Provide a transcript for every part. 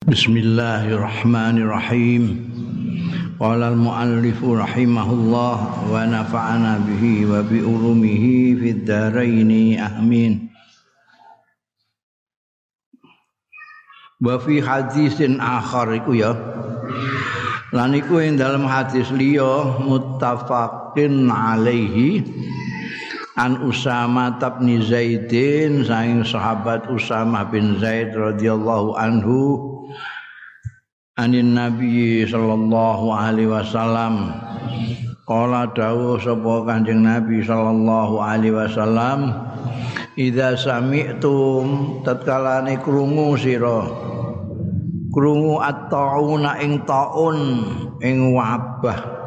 Bismillahirrahmanirrahim. Qala al-muallif rahimahullah wa nafa'ana bihi wa bi ulumihi fid dharain amin. Wa fi hadisin akhar iku ya. Lan iku ing dalam hadis liya muttafaqin alaihi an Usama bin Zaidin saing sahabat Usama bin Zaid radhiyallahu anhu anin nabi sallallahu alaihi wasallam. Qala dawuh sapa kanjeng nabi sallallahu alaihi wasallam idza sami'tum tatkalane krungu sira. Krungu at-tauna ing taun ing wabah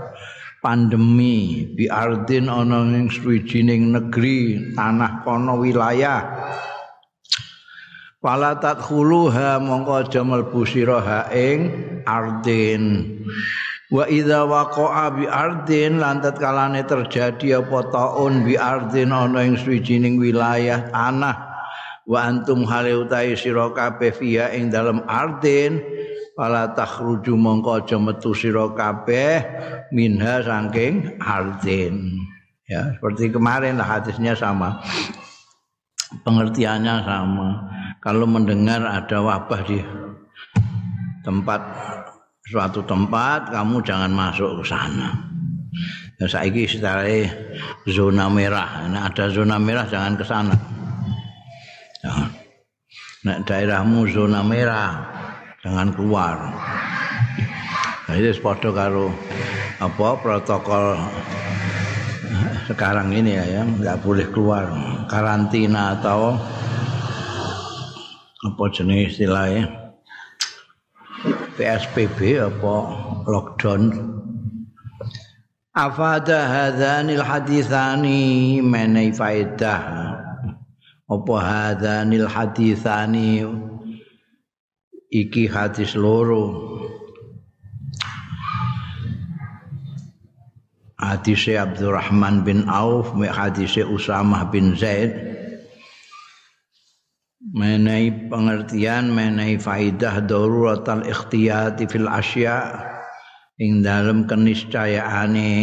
pandemi bi ardin ana ning suwijining negeri tanah kono wilayah Wala tadkhuluha mongko aja mlebu sira ing ardin. Wa idza waqa'a bi ardin lantat kalane terjadi apa taun bi ardin ana ing suwijining wilayah tanah. Wa antum hale utahe sira kabeh fiya ing dalem ardin. Wala takhruju mongko aja metu sira kabeh minha saking ardin. Ya seperti kemarin lah hadisnya sama. Pengertiannya sama kalau mendengar ada wabah di tempat suatu tempat kamu jangan masuk ke sana. Ya saiki setelah zona merah. Nah, ada zona merah jangan ke sana. Ya. nah, daerahmu zona merah jangan keluar. Nah, itu sepodo karo apa protokol sekarang ini ya yang nggak boleh keluar. Karantina atau apa jenis istilahnya? PSBB apa lockdown? Afada hadzanil hadithani menai faedah. Apa hadzanil hadithani? Iki hadis loro. Hadis Abdurrahman bin Auf me hadis Usamah bin Zaid menai pengertian menai faidah daruratul ikhtiyati fil asya. Ing dalam keniscayaane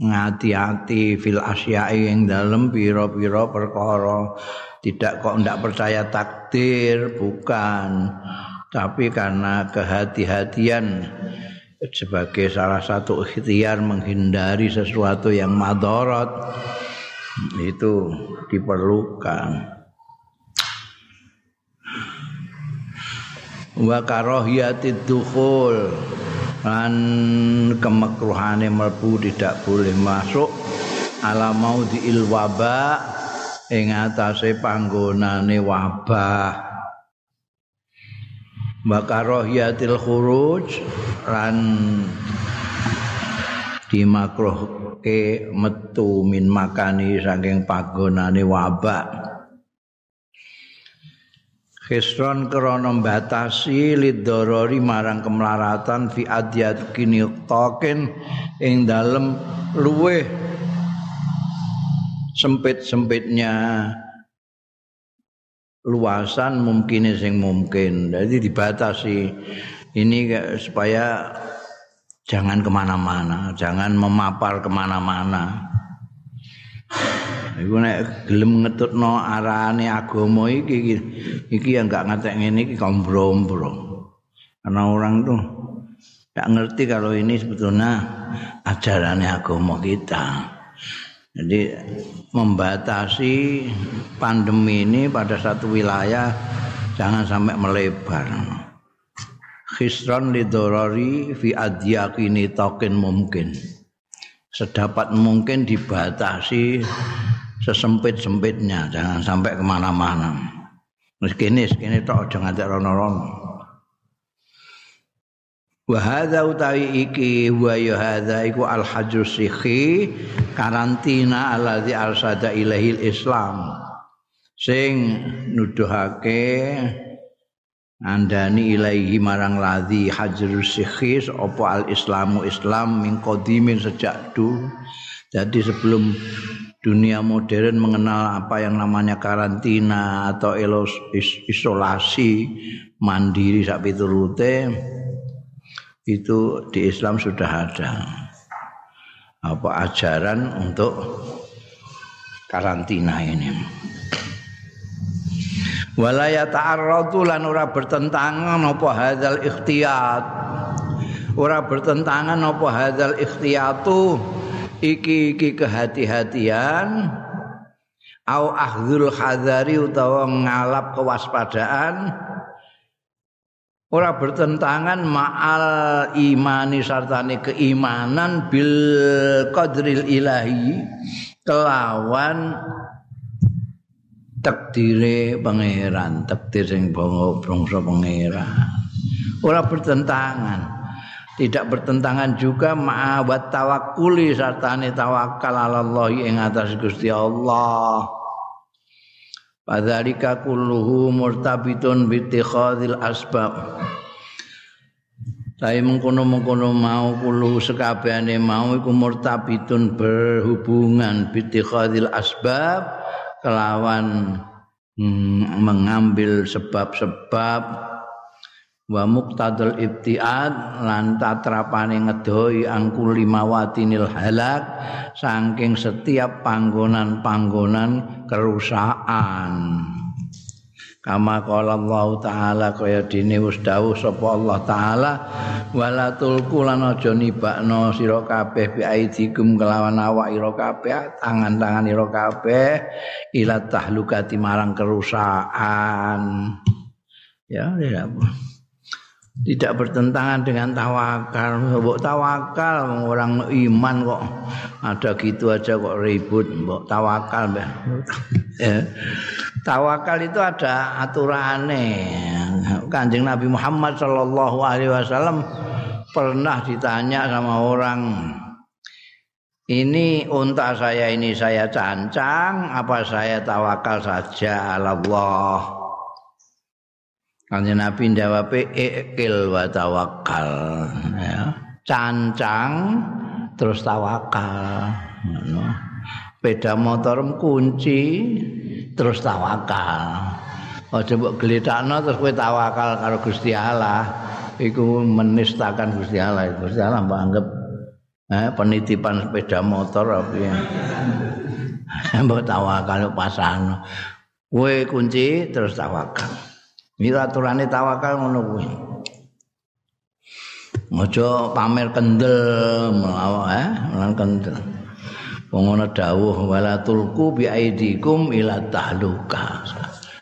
ngati-ati fil asya ing dalam pira-pira perkara. Tidak kok ndak percaya takdir bukan. Tapi karena kehati-hatian sebagai salah satu ikhtiar menghindari sesuatu yang madorot itu diperlukan wa karahiyatid dukhul lan kemakruhane mlebu tidak boleh masuk ala maudi il waba ing atase panggonane wabah. Makarohiyatil khuruj lan dimakruhke metu min makani saking panggonane wabak Khistron krana batasi lidorori marang kemelaratan fi adyat kini token ing dalem luweh sempit-sempitnya luasan mungkin sing mungkin. Jadi dibatasi ini supaya jangan kemana-mana jangan memapar kemana-mana Iku nek gelem ngetutno arane agama iki iki yang enggak ngatek ngene iki kombro-mbro. Karena orang tuh enggak ngerti kalau ini sebetulnya ajarannya agama kita. Jadi membatasi pandemi ini pada satu wilayah jangan sampai melebar. Khistron lidorori fi adyakini tokin mungkin. Sedapat mungkin dibatasi sesempit-sempitnya, jangan sampai kemana-mana. Meski ini, tok jangan tak rono-rono. wa hadza utawi iki wa ya hadza iku al hajr sikhi karantina alladzi arsada ilahil islam sing nuduhake andani ilahi marang ladzi hajr sikhi apa al islamu islam min qadimin sejak dulu Jadi sebelum dunia modern mengenal apa yang namanya karantina atau isolasi mandiri sak piturute itu di Islam sudah ada apa ajaran untuk karantina ini. Walaya ta'arradu lan ora bertentangan apa hadzal ikhtiyat. Ora bertentangan apa hadzal ikhtiyatu iki iki kehati-hatian. Au ahdzul hadzari utawa ngalap kewaspadaan. Ora bertentangan ma'al imani sartane keimanan bil qadril ilahi kelawan takdire pangeran takdir sing bangsa pangeran. Ora bertentangan tidak bertentangan juga ma'awat tawakkuli sartane tawakal Allah ing atas Gusti Allah. Padzalika kulluhu murtabitun bittikhadil asbab. Saya mengkono-mengkono mau kulu sekabehane mau iku murtabitun berhubungan bittikhadil asbab kelawan hmm, mengambil sebab-sebab wa muqtadul ibtiad lan tatrapane ngedoi angkul limawatinil halak saking setiap panggonan-panggonan kerusakan. Kama qala Allah taala kaya dene wis dawuh sapa Allah taala wala tulku lan aja nibakno sira kabeh bi kelawan awak ira kabeh tangan-tangan ira kabeh ila tahlukati marang kerusakan. Ya ya tidak bertentangan dengan tawakal. Mbok tawakal orang iman kok ada gitu aja kok ribut mbok tawakal ya. Tawakal itu ada aturannya. Kanjeng Nabi Muhammad Shallallahu alaihi wasallam pernah ditanya sama orang ini unta saya ini saya cancang apa saya tawakal saja Allah Kanjeng Nabi jawab ikil wa tawakal ya. Cancang terus tawakal. No. Beda motor kunci terus tawakal. Aja mbok gletakno terus kowe tawakal karo Gusti Allah. Iku menistakan Gusti Allah. Gusti Allah mbok anggap eh, penitipan sepeda motor apa ya. mbok tawakal pasang. Kowe kunci terus tawakal. Ini aturane tawakal ngono kuwi. Aja pamer kendel melawa eh lan kendel. Wong ana dawuh wala tulku bi aidikum ila tahluka.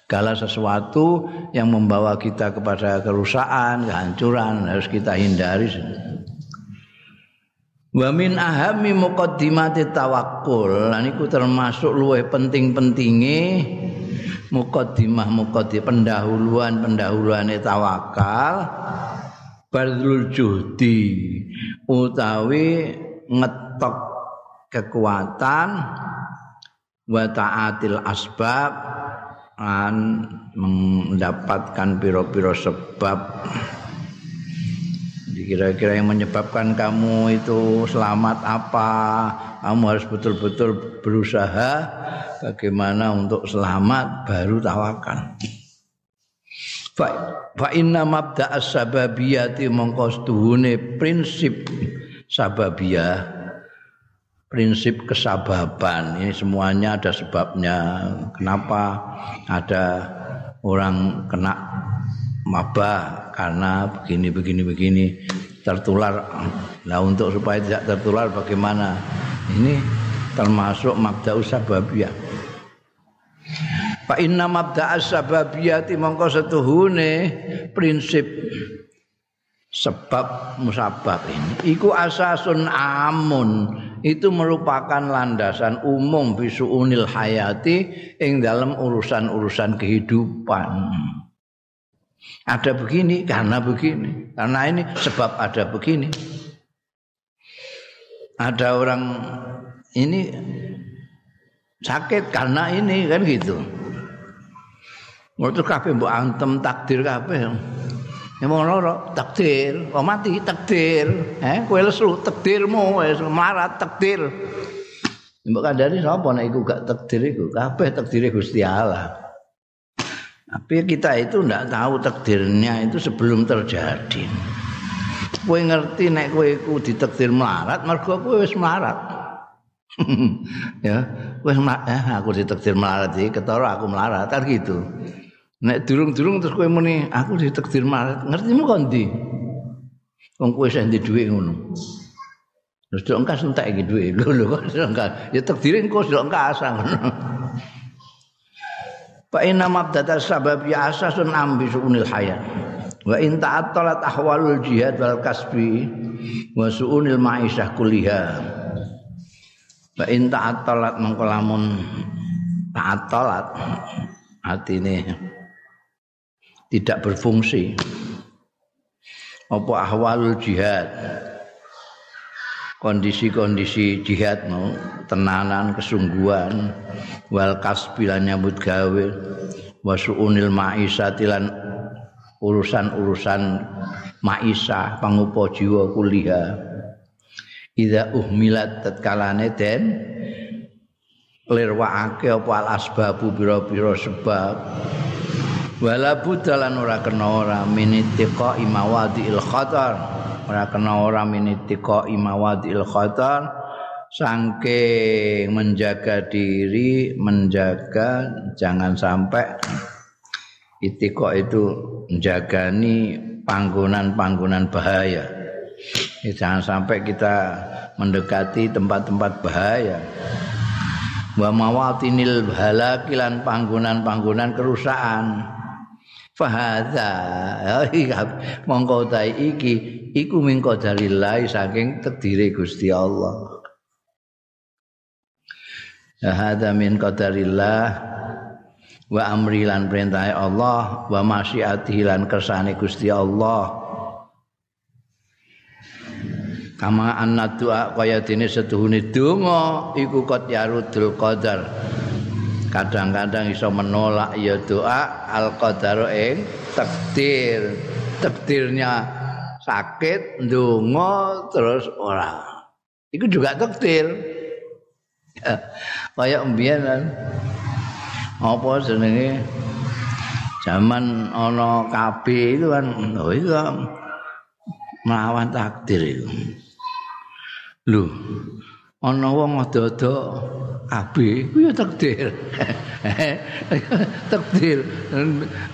Segala sesuatu yang membawa kita kepada kerusakan, kehancuran harus kita hindari. Wa min ahami muqaddimati tawakkul. Lan iku termasuk luwih penting-pentinge mukaddimah mukaddimah pendahuluan pendahuluan tawakal bardul juhdi utawi ngetok kekuatan wa taatil asbab an mendapatkan piro-piro sebab. Kira-kira yang menyebabkan kamu itu selamat apa? Kamu harus betul-betul berusaha bagaimana untuk selamat baru tawakal fa fa inna mabda as-sababiyati mongko prinsip sababiyah prinsip kesababan. Ini semuanya ada sebabnya. Kenapa ada orang kena mabah? Karena begini begini begini tertular. Nah untuk supaya tidak tertular bagaimana? Ini termasuk mabda usababiyah Fa inna mabda sababiyati mongko setuhune prinsip sebab musabab ini iku asasun amun itu merupakan landasan umum bisuunil hayati ing dalam urusan-urusan kehidupan ada begini karena begini. Karena ini sebab ada begini. Ada orang ini sakit karena ini kan gitu. Waktu kabeh mbok antem takdir kabeh. Ya mau loro takdir, kok mati takdir. Eh kowe lesu takdirmu wis marat takdir. Mbok kandhani sapa nek iku gak takdir iku? Kabeh takdire Gusti Allah. Tapi kita itu ndak tahu takdirnya itu sebelum terjadi. Kowe ngerti nek kowe iku ditakdir melarat, mergo kowe wis melarat. Ya, wis eh, aku ditakdir melarat iki, ketara aku melarat, kan gitu. Nek durung-durung terus kowe muni aku ditakdir melarat, ngertimu kok ndi? Wong kowe sing ndi dhuwit ngono. Terus dok engkas entek iki dhuwit. Lho lho kok engkas. Ya takdire engko dok engkas ngono. Fa inna mabdata sabab ya asasun ambi suunil hayat. Wa in ta'attalat ahwalul jihad wal kasbi wa suunil ma'isyah kulliha. Wa in ta'attalat mengko lamun ta'attalat ini tidak berfungsi. Apa ahwalul jihad? kondisi-kondisi jihad mau tenanan kesungguhan wal kasbilan nyambut gawe wasuunil maisati lan urusan-urusan maisah pangupo jiwa kuliah ida uhmilat tatkalane den lirwaake apa al asbabu pira-pira sebab. Wala budalan ora kena ora minitiqa imawadi il khatar. Ora kena ora minitika imawadil khatar. Saking menjaga diri menjaga jangan sampai itika itu menjagani panggonan-panggonan bahaya ya, jangan sampai kita mendekati tempat-tempat bahaya. Wa mawatinil halakilan panggonan-panggonan kerusakan. Fahadha mongko ta iki iku min qadarillah saking takdire Gusti Allah. Hadza min qadarillah wa amri lan perintah Allah wa masyiatihi lan kersane Gusti Allah kama anna doa kaya dene setuhune donga iku qad yarudul qadar. Kadang-kadang iso menolak ya doa al qadar ing takdir. Takdirnya sakit ndonga terus ora. Itu juga takdir. Kayak mbiyen apa jenenge? Zaman ana KB itu kan oh itu melawan takdir itu lho ana wong ada-ada AB ku ya takdir. takdir.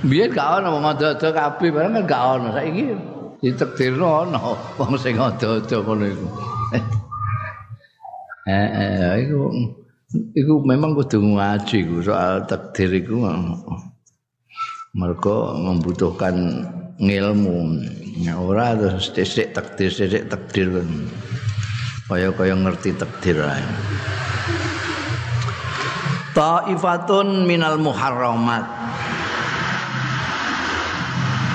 Biyen gak ana wong KB barang kan gak ana. Saiki ditakdirno ana wong sing ada-ada ngono iku. Eh, iku iku memang kudu ngaji ku soal takdir iku. Mereka membutuhkan ilmu. Ya, ora terus sithik takdir sithik takdir. Kaya-kaya ngerti takdir ae. Taifatun minal muharramat.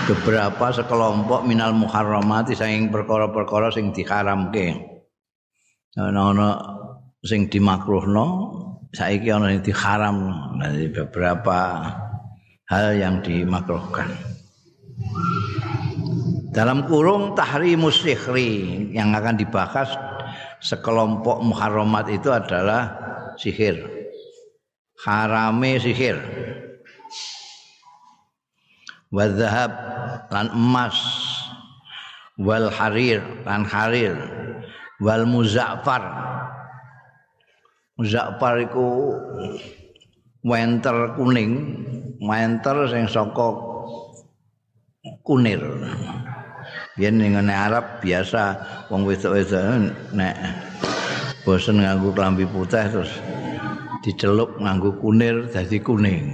Beberapa sekelompok minal muharramat saking perkara-perkara sing diharamke. Ana-ana sing dimakruhno, saiki ana sing diharam. Jadi beberapa hal yang dimakruhkan. Dalam kurung tahrimus sihri yang akan dibahas sekelompok muharramat itu adalah sihir. Harame sihir. Wadhab lan emas wal harir lan harir wal muzaffar muzaffar iku wenter kuning wenter sing saka kunir Yen ning Arab biasa wong wedok-wedok nek bosen nganggo klambi putih terus dicelup nganggo kunir dadi kuning.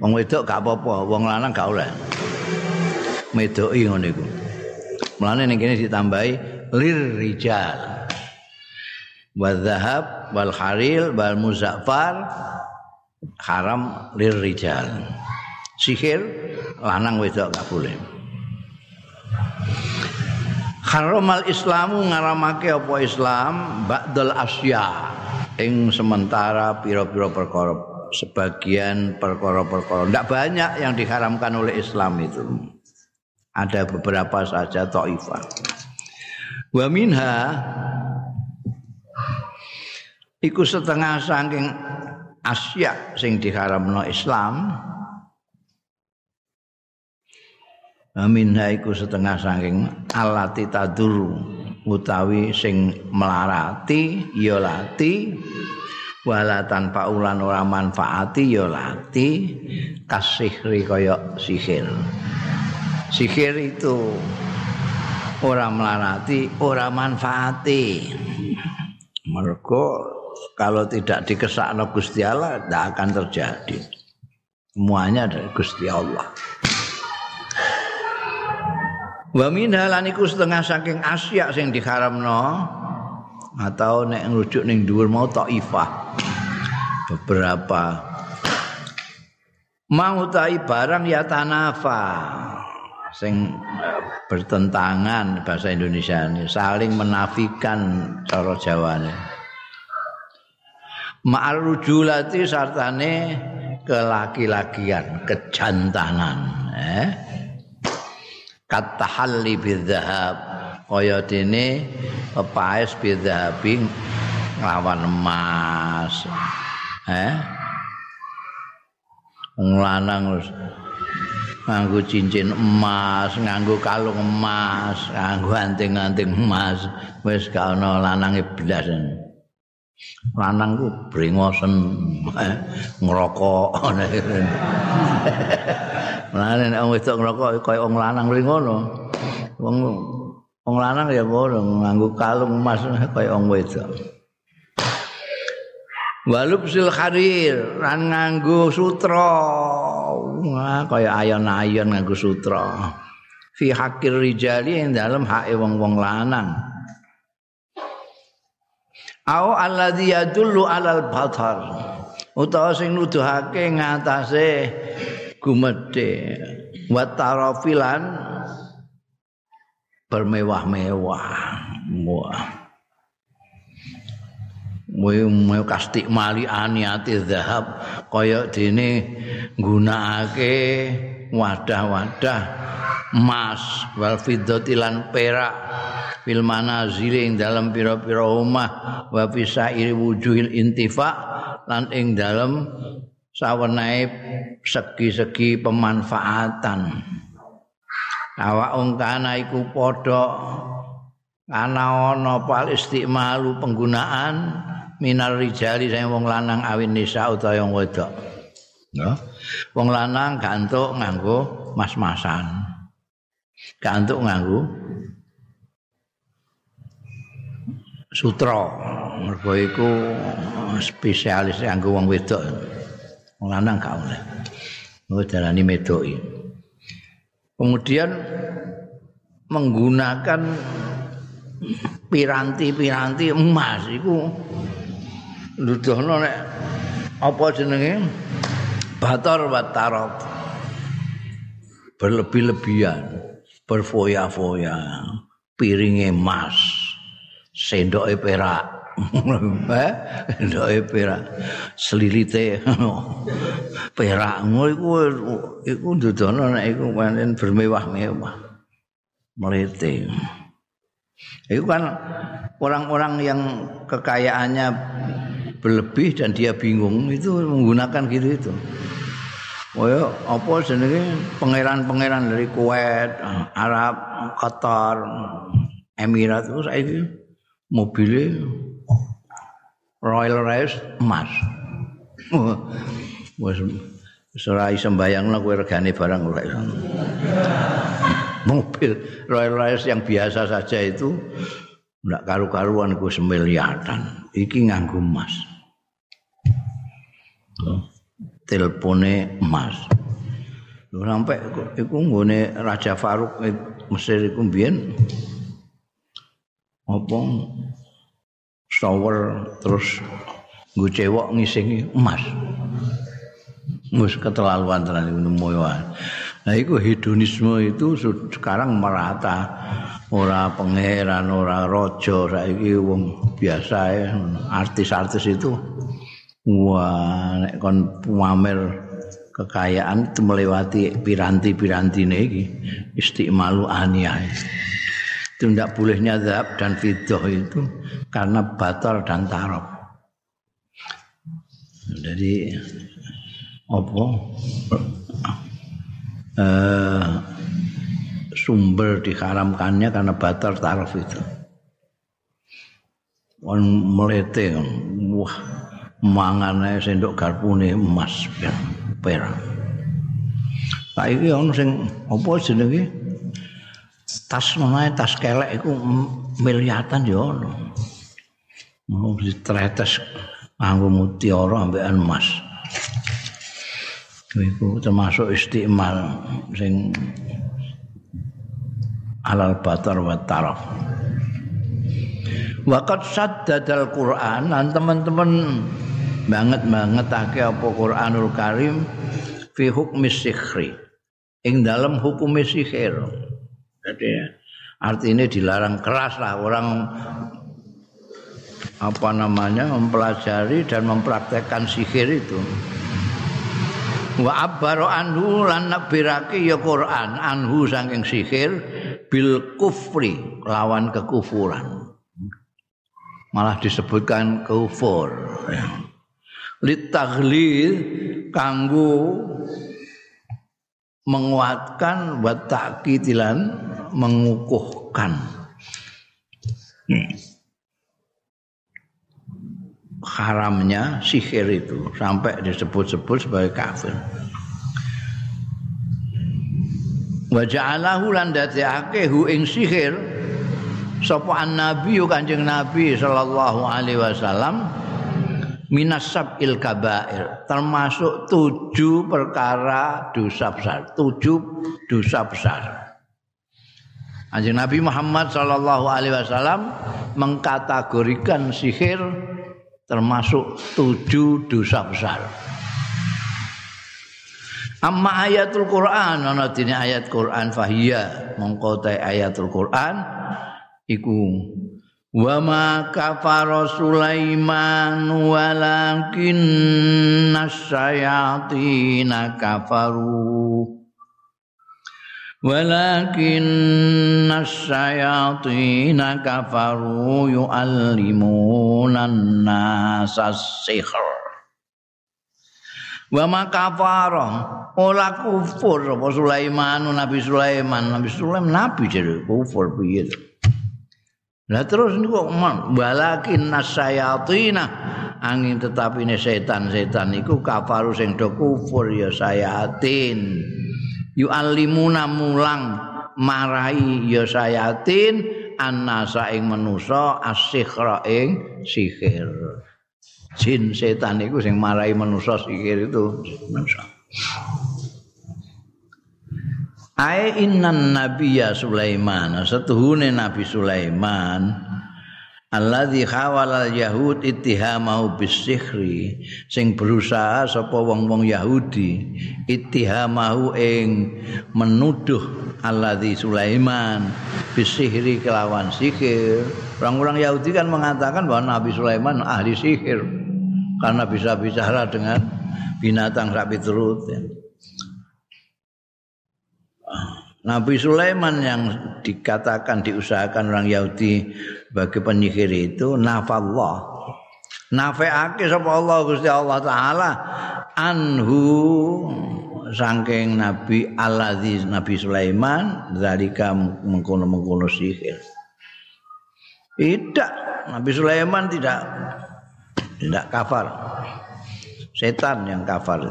Wong wedok gak apa-apa, wong lanang gak oleh. Medoki ngono iku. Mulane ning kene ditambahi lir rijal. Wa dhahab wal haril wal muzaffar haram lir rijal. Sihir lanang wedok gak boleh. Haramal Islamu ngaramake apa Islam ba'dal asya ing sementara pira-pira perkara sebagian perkara-perkara ndak banyak yang diharamkan oleh Islam itu. Ada beberapa saja taifah. Wa minha iku setengah saking asya sing diharamno Islam Amin. Iku setengah saking alati tadur utawi sing melarati ya lati. Wala tanpa ulan ora manfaati ya lati. Kasihri kaya sihir. Sihir itu ora melarati ora manfaati. Mergo kalau tidak dikesakno Gusti Allah tidak akan terjadi. Semuanya dari Gusti Allah Wa minha lan iku setengah saking asya sing diharamno atau nek ngrujuk ning dhuwur mau taifah. Beberapa mau tai barang ya tanafa sing bertentangan bahasa Indonesia ini saling menafikan cara Jawane. Ma'al rujulati sartane kelaki-lakian, kejantanan, eh? Katahalli bidzahab. Kaya dene pepaes bidzahabi lawan emas. Eh lanang nganggo cincin emas nganggo kalung emas nganggo anting-anting emas. Wis gak ana lanange blas. Lanang ku brengosen ngerokok Mulane nek wong wedok ngrokok kaya wong lanang mrene ngono. Wong wong lanang ya ngono nganggo kalung emas kaya wong wedok. Walubsil harir lan nganggo sutra. Wah, kaya ayon-ayon nganggo sutra. Fi hakir rijali ing dalem hake wong-wong lanang. Au alladhi yadullu alal batar. Utawa sing nuduhake ngatasé gumedhe. Wa tarafilan bermewah-mewah. Wah. Mau kastik mali aniati zahab kaya dene nggunakake wadah-wadah emas wal fiddati lan perak fil manazil ing dalam pira-pira omah wa fisairi wujuhil intifa lan ing dalam sawenae segi-segi pemanfaatan. Awak ungkana iku padha ana ana pal istimalu penggunaan minar rijali sing wong lanang awin nisa utawa wong wedok. Ya. Wong lanang gantuk nganggo mas-masan. Gantuk nganggo sutra. Mergo iku spesialis nganggo wong wedok lanang gak oleh. Oh dalani medoki. Kemudian menggunakan piranti-piranti emas iku nuduhno nek apa jenenge batar wa tarab berlebih-lebihan berfoya-foya piringe emas sendoke perak eh ndoke perak. Slilite perak ngono iku iku ndudono nek iku panen bermewah-mewah. Melete itu kan orang-orang yang kekayaannya berlebih dan dia bingung itu menggunakan gitu itu. Oh ya, apa jenenge? Pangeran-pangeran dari Kuwait, Arab, Qatar, Emirat itu saiki mobilnya Royal Rice emas. Wes ora iso mbayangno kowe regane barang ora iso. Mobil Royal Rice yang biasa saja itu ndak karu-karuan ku semiliatan. Iki nganggo emas. Telepone emas. Lho sampai iku nggone Raja Faruk Mesir iku mbiyen apa shower terus gue cewek ngisingi emas. Mus keterlaluan tenan nah itu hedonisme itu sekarang merata. Ora pangeran ora rojo saiki wong biasa artis-artis itu. Wah nek kon pamer kekayaan itu melewati piranti-piranti iki istimalu aniyah tidak bolehnya zahab dan fidoh itu karena batal dan tarok jadi apa? Eh, sumber diharamkannya karena batal taraf itu. On melete wah mangane sendok garpune emas perak saiki ono sing apa jenenge tas menae tas kelek iku miliatan ya ono. Mau ditretes nganggo mutiara ambekan emas. Iku termasuk istimal sing alal batar wa taraf. Wakat saddadal Quran dan teman-teman banget banget ake apa Quranul Karim fi hukmi sikhri. Ing dalam hukum sihir. Jadi artinya dilarang keras lah orang apa namanya mempelajari dan mempraktekkan sihir itu. Wa abbaro anhu lan nabirake ya Quran anhu saking sihir bil kufri lawan kekufuran. Malah disebutkan kufur. Litaghlil kanggo menguatkan wa ta'kidilan mengukuhkan. haramnya sihir itu sampai disebut-sebut sebagai kafir. Wa ja'alahu lan dadekake hu ing sihir sapa nabi Kanjeng Nabi sallallahu alaihi wasallam minas il kabair. Termasuk tujuh perkara dosa besar. Tujuh dosa besar. Kanjeng Nabi Muhammad sallallahu alaihi wasallam mengkategorikan sihir termasuk tujuh dosa besar. Amma ayatul Quran ana ayat Quran fahiya mongko ayatul Quran iku wa ma kafara Sulaiman walakin nasyayatin kafaru. Walakin nasyayatin kafaru yu'allimuna nasa sihr. Wa ma kafara ora kufur Sulaiman Nabi Sulaiman. Nabi Sulaiman nabi jadi kufur piye Lah terus niku walakin nasyayatin angin tetapi ini setan-setan niku kafaru sing do kufur ya sayatin. Yu'allimuna mulang marai ya sayatin. Annasa ing manusa asikhra ing sihir. Jin setan iku sing marai manusa sihir itu manusa Ai innan nabiyya Sulaiman setuhune Nabi Sulaiman alladzi khawalal yahud ittihamahu bisihri sing berusaha sapa wong-wong Yahudi ittihamahu ing menuduh alladzi Sulaiman bisihri kelawan sihir orang-orang Yahudi kan mengatakan bahwa Nabi Sulaiman ahli sihir karena bisa bicara dengan binatang sapi turut ya. Nabi Sulaiman yang dikatakan diusahakan orang Yahudi bagi penyihir itu nafallah. Nafeake sapa Allah Gusti Allah taala anhu saking Nabi Al-Aziz Nabi Sulaiman zalika mengkono-mengkono sihir. Tidak, Nabi Sulaiman tidak tidak kafar. Setan yang kafar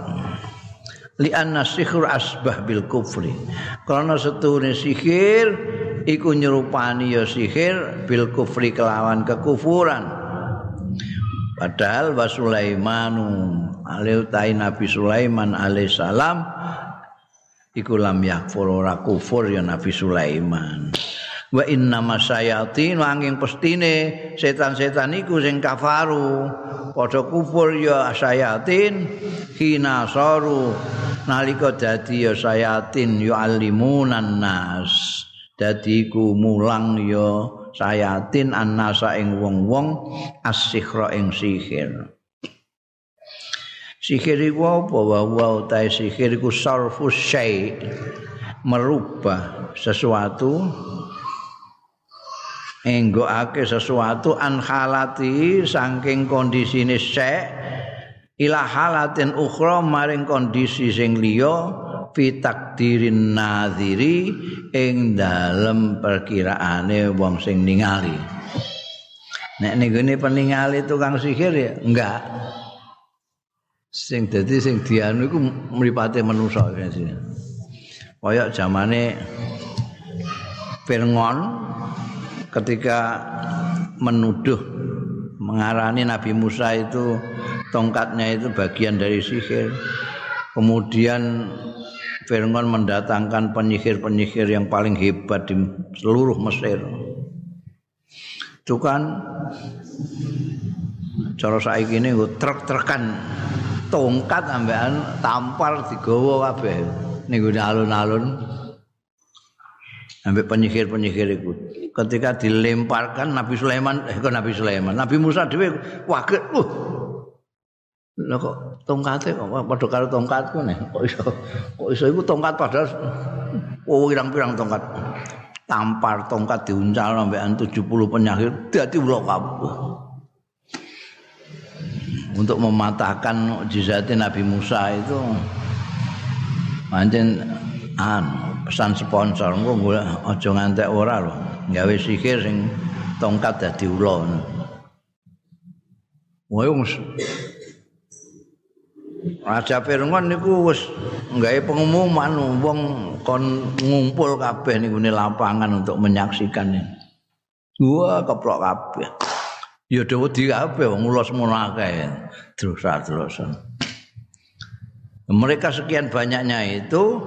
anna sihr asbah bil kufri. Karena setune sihir iku nyerupani ya sihir bil kufri kelawan kekufuran. Padahal wa Sulaimanu alaihi Nabi Sulaiman alaihi salam iku lam yakfur ora kufur ya Nabi Sulaiman. Wa inna masyayatin wanging pestine setan-setan iku sing kafaru. Padha kufur ya sayatin hina saru nalika dadi ya sayatin yu'allimunan nas dadi ku mulang ya sayatin annasa ing wong-wong as-sikhra ing sihir. Sihir iku apa? Wa ta sihir iku sarfu syai merubah sesuatu enggokake sesuatu an halati saking kondisine sek ila halatin ukhra maring kondisi sing liya fi takdirin nadhiri ing dalem perkiraane wong sing ningali. Nek ning gone peningali tukang sihir ya enggak. Sing dadi sing dianu iku mripate manusa kaya zamane Firngon ketika menuduh mengarani Nabi Musa itu tongkatnya itu bagian dari sihir. Kemudian Fir'aun mendatangkan penyihir-penyihir yang paling hebat di seluruh Mesir. Itu kan cara saiki ini truk-trukan tongkat ambekan tampar digawa kabeh ning alun-alun sampai penyihir-penyihir itu. Ketika dilemparkan Nabi Sulaiman, eh Nabi Sulaiman, Nabi Musa dhewe kaget, uh. Lah kok tongkate kok padha karo tongkatku nih. Kok iso kok iso iku tongkat padahal oh pirang-pirang tongkat. Tampar tongkat diuncal sampean 70 penyihir dadi ulo kabeh. Untuk mematahkan mukjizatnya Nabi Musa itu pancen anu pesan sponsor engko golek aja ngantek ora lho gawe sihir sing tongkat dadi ula Wae Raja Firngon niku wis gawe pengumuman wong kon ngumpul kabeh niku lapangan untuk menyaksikan. Wah keprok kabeh. Ya dawa di kabeh wong ulos ngono akeh. Terus-terus. Mereka sekian banyaknya itu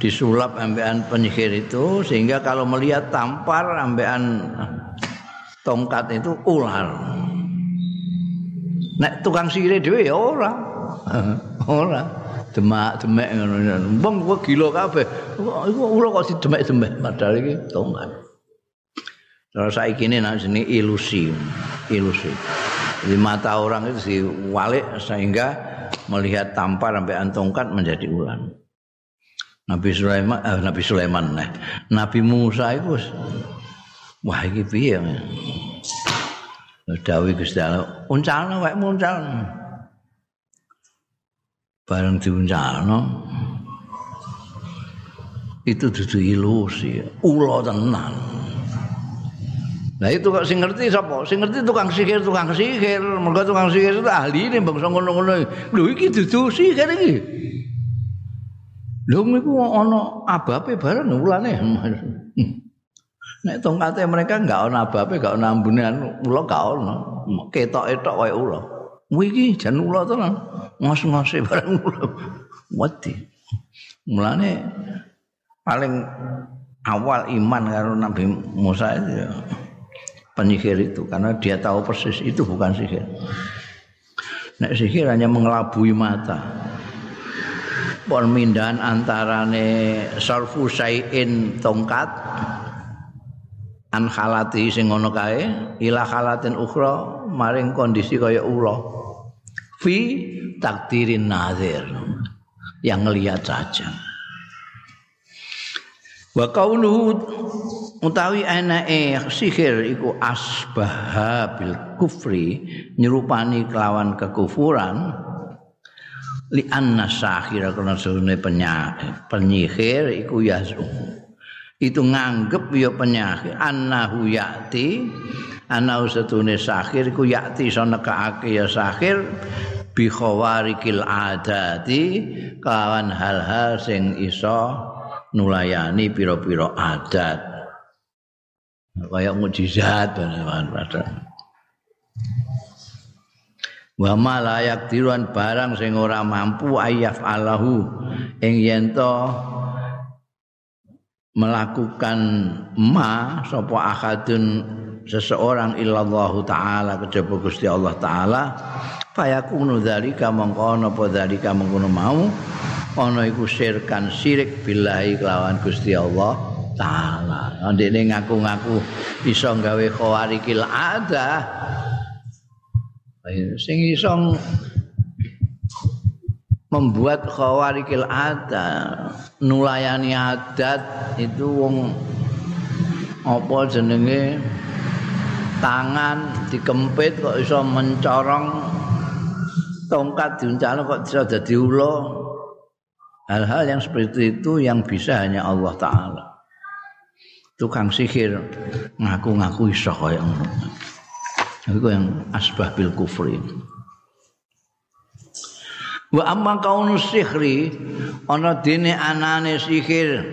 disulap ambean penyihir itu sehingga kalau melihat tampar ambean tongkat itu ular. Nek tukang sihir dhewe ya ora. ora. Demak demek ngono. Wong kok gila kabeh. Iku ular kok didemek-demek padahal iki tongkat. Terus saiki ini nang sini ilusi. Ilusi. Di mata orang itu diwalik sehingga melihat tampar ambean tongkat menjadi ular. Nabi Sulaiman eh, Nabi Sulaiman nah. Nabi Musa itu wah iki piye Dawi Gusti Allah uncalno wae muncal bareng diuncalno itu dudu ilusi ula tenan Nah itu kok sing ngerti sapa? Sing ngerti tukang sihir, tukang sihir. Mergo tukang sihir itu ahli ini bangsa ngono-ngono. Lho iki dudu sihir iki. Lho niku ana abape bareng ulane. Nek tongkate mereka enggak ana abape, enggak ana ambune ula enggak ana. Ketok-etok wae ula. Kuwi jan ula to lan. Ngos-ngose bareng ula. Wedi. Mulane paling awal iman karo Nabi Musa itu ya penyihir itu karena dia tahu persis itu bukan sihir. Nek sihir hanya mengelabui mata. permindahan antarane sarfu sayin tongkat an khalati sing ngono kae ila khalatin ukhra maring kondisi kaya ula. Fi takdirin nazir. Yang ngelihat saja. Wa kaunuhu utawi anake sihir iku asbaha bil kufri nyerupani kelawan kekufuran. Li anna sahira kana sune penyihir iku yasu itu nganggep ya penyihir annahu yati ana usatune sahir iku yati sono kaake ya sahir bi khawarikil adati kawan hal-hal sing iso nulayani pira-pira adat. Kaya mukjizat padahal wa ma layak diruan barang sing ora mampu ayaf alahu ing yen melakukan ma sapa akadun seseorang illallah taala kejaba Gusti Allah taala fayakunu dzalika mongko ana apa dzalika mengkono mau ana iku sirkan sirik billahi kelawan Gusti Allah taala. Ndekne ngaku-ngaku iso gawe khawarikil ada. Sing iso membuat khawarikil adat nulayani adat itu wong apa jenenge tangan dikempit kok iso mencorong tongkat diuncalno kok bisa dadi ula. Hal-hal yang seperti itu yang bisa hanya Allah taala. Tukang sihir ngaku-ngaku iso kaya ngono. Yang asbah bil kufri. Wa amma kaunu sihri ana dene anane sihir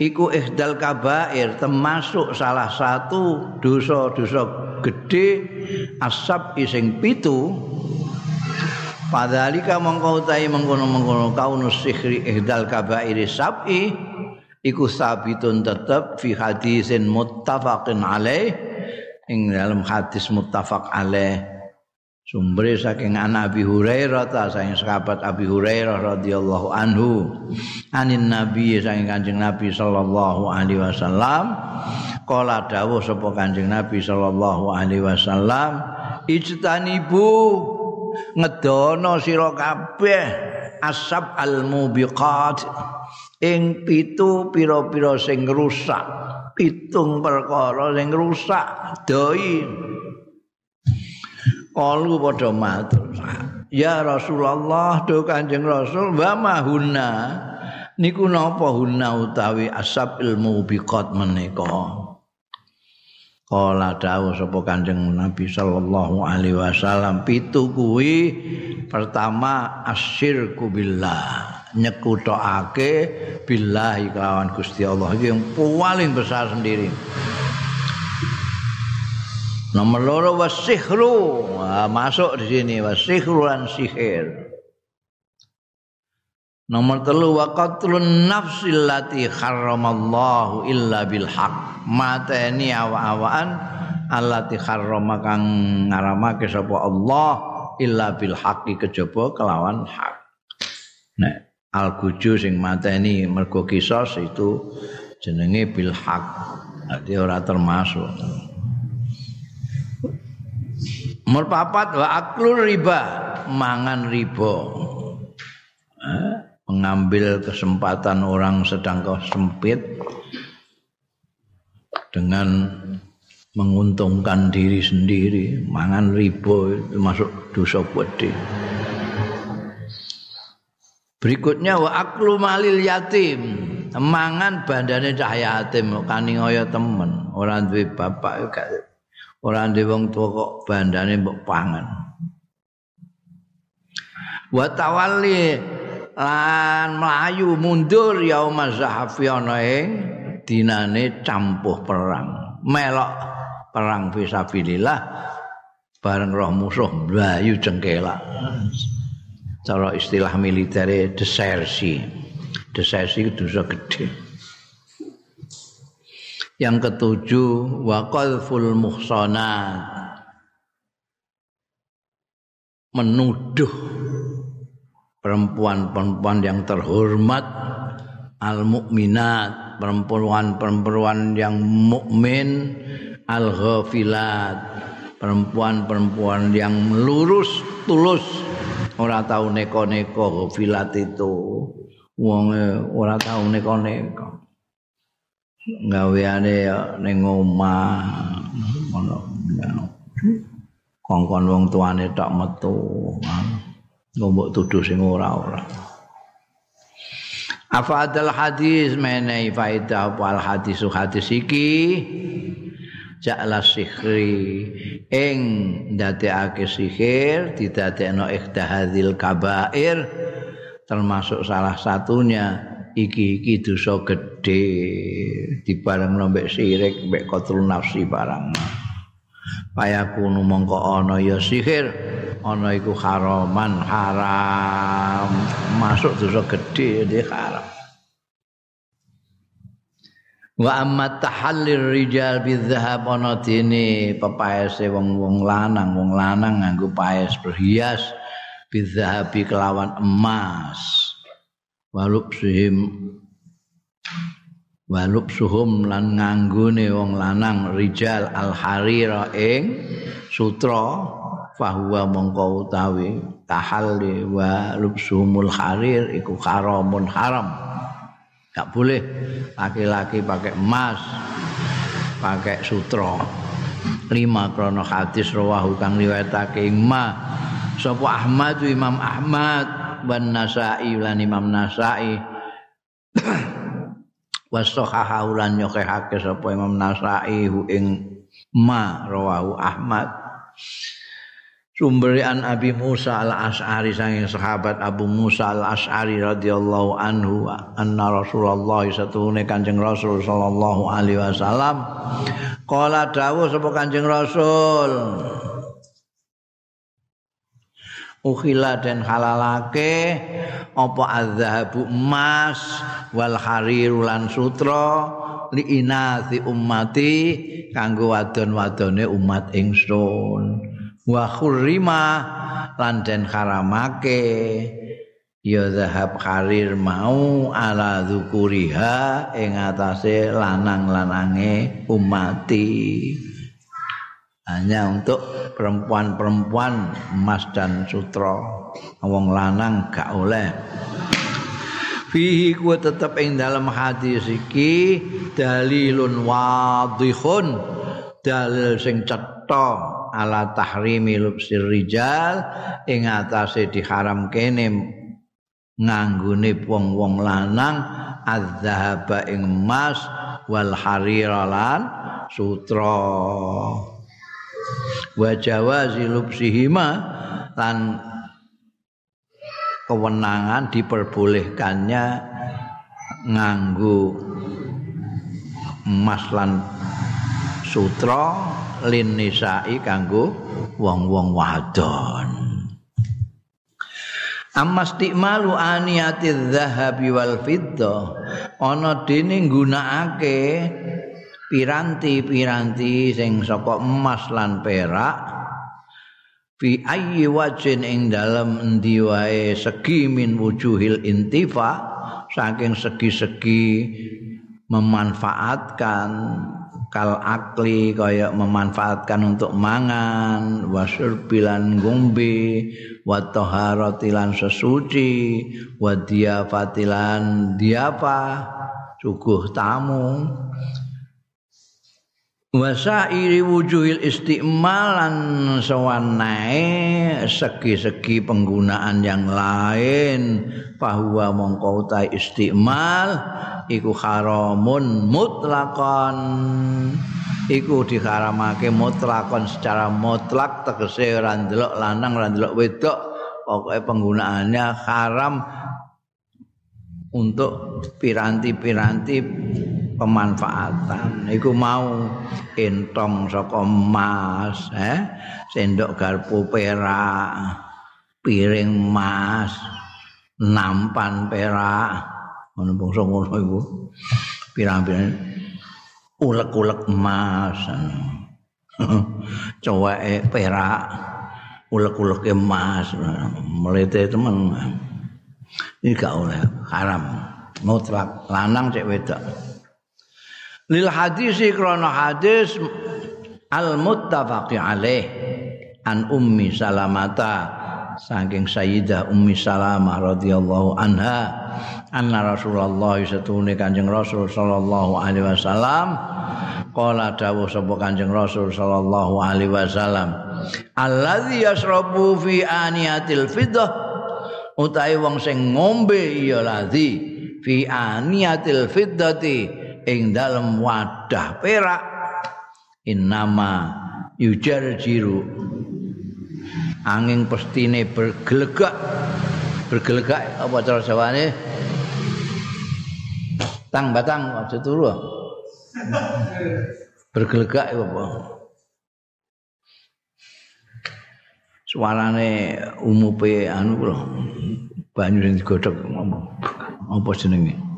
iku ihdal kabair termasuk salah satu dosa-dosa gede asab ising pitu. Padalika mongko utahe mengkono-mengkono kaunu sihri ihdal kabair sab'i iku sabitun tetep fi hadisin muttafaqin alaih ing dalam hadis muttafaq alaih sumber saking anak Abi Hurairah ta saking sahabat Abi Hurairah radhiyallahu anhu. Anin nabi saking Kanjeng Nabi sallallahu alaihi wasallam. Kala dawuh sapa Kanjeng Nabi sallallahu alaihi wasallam ijtanibu ngedono sira kabeh asab al mubiqat ing pitu pira-pira sing rusak pitung perkara sing rusak doi Kalu padha matur. Ya Rasulullah, do Kanjeng Rasul, wa mahuna. Niku napa hunna utawi asab ilmu biqat menika. Kala dawuh sapa Kanjeng Nabi sallallahu alaihi wasallam pitu kuwi pertama asyirku billah nyekutokake billahi kelawan Gusti Allah iki yang paling besar sendiri. Nomor loro wasihru nah, masuk di sini wasihru dan sihir. Nomor telu wa qatlun nafsil lati harramallahu illa bil haq. Mateni awa-awaan allati harrama kang ngaramake sapa Allah illa bil haqqi kejaba kelawan hak. Nek al guju sing mateni mergo kisos itu jenenge bil haq. Dadi ora termasuk. Nomor papat wa aklul riba, mangan riba. Mengambil kesempatan orang sedang sempit dengan menguntungkan diri sendiri, mangan riba itu masuk dosa gede. Berikutnya wa aklu malil yatim, mangan bandane cah yatim kaning temen, ora duwe bapak gak ora ndek wong tuwa kok bandane mbok pangan. Wa tawalli lan mlayu mundur yauma zahafi ana ing dinane campuh perang. Melok perang fisabilillah bareng roh musuh. Mlayu cengkelak cara istilah militer desersi. Desersi itu dosa gede Yang ketujuh wa qalful muhsanat. Menuduh perempuan-perempuan yang terhormat al mukminat, perempuan-perempuan yang mukmin al ghafilat, perempuan-perempuan yang lurus tulus. Ora tahu neko-neko ghafilat itu. Wong ora tahu neko-neko gaweane ning omah ngono kongkon wong tuane tok metu ngombok tuduh sing ora-ora Afadal hadis? Menai faedah apa al hadis hadis iki ja'la sihri. Ing ndadekake sihir didadekno ikhtahadzil kabair termasuk salah satunya iki iki dosa gedhe. Dibareng nombek sirik mbek kotul nafsi barang. Payaku mongko ana ya sihir ana iku haraman haram. Masuk dosa gedhe di haram. Wa amma tahallir rijal bidzahab ana dene pepaese wong-wong lanang. Wong lanang nganggo paes berhias bidzahabi kelawan emas walub suhim. Suhum lan nganggone wong lanang rijal al harira ing sutra fahuwa mongko utawi tahalli wa lubsumul harir iku haramun haram. Gak boleh laki-laki pakai emas pakai sutra. Lima krono hadis rawahu kang riwayatake ma sapa Ahmad Imam Ahmad wan Nasa'i lan Imam Nasa'i. Wasahaha lan nyokehake sapa Imam Nasa'i ing ma rawahu Ahmad. Sumberian Abi Musa al-As'ari sanging sahabat Abu Musa al-As'ari radhiyallahu anhu anna Rasulullah satune Kanjeng Rasul sallallahu alaihi wasallam. Qala dawuh sapa Kanjeng Rasul ukhila dan halalake apa azhabu emas wal hariru lan sutra li inati ummati kanggo wadon-wadone umat ingsun. Wa khurrima lan den haramake. Ya zahab harir mau ala dzukuriha ing atase lanang-lanange umati hanya untuk perempuan-perempuan emas dan sutra. Wong lanang gak oleh. Fihi ku tetep ing dalam hadis iki dalilun wadihun. Dalil sing cetha ala tahrimi lubsir rijal ing atase diharam kene nganggone wong-wong lanang adzhaba ing emas wal hariralan sutra wa jawazi lubsihima lan kewenangan diperbolehkannya nganggo emas lan sutra lin nisa'i kanggo wong-wong wadon. Amma stikmalu aniyati dhahabi wal fidda ana dene nggunakake piranti-piranti sing saka emas lan perak fi ayyi wajin ing dalem endi wae segi min wujuhil intifa saking segi-segi memanfaatkan kal akli kaya memanfaatkan untuk mangan wasur bilan ngombe wa taharatilan sesuci wa diafatilan diapa suguh tamu wasairi wujuhil istimalan sewanae segi-segi penggunaan yang lain. Bahwa mongko istimal iku haramun mutlakon. Iku diharamake mutlakon secara mutlak tegese ora ndelok lanang ora ndelok wedok. Pokoke penggunaannya haram untuk piranti-piranti pemanfaatan. Iku mau entong saka emas eh sendok garpu perak piring emas nampan perak. Ngono bangsa ngono iku. Pirang-pirang. Ulek-ulek emas coweke perak ulek-ulek emas. Melete temen. Ini gak oleh haram. Mutlak. Lanang cek wedok lil hadis krana hadis al muttafaqi alaih an ummi salamata saking sayyidah ummi salamah radhiyallahu anha anna rasulullah satune kanjeng rasul sallallahu alaihi wasallam qala dawuh sapa kanjeng rasul sallallahu alaihi wasallam alladzi yasrabu fi aniyatil fiddah utahe wong sing ngombe ya ladzi fi aniyatil fiddati ing dalem wadah perak. Innama yujarjiru angin pestine bergelegak. Bergelegak apa cara jawane tang batang aja turu bergelegak apa? Suarane umupe anu lho banyu sing digodhog apa jenenge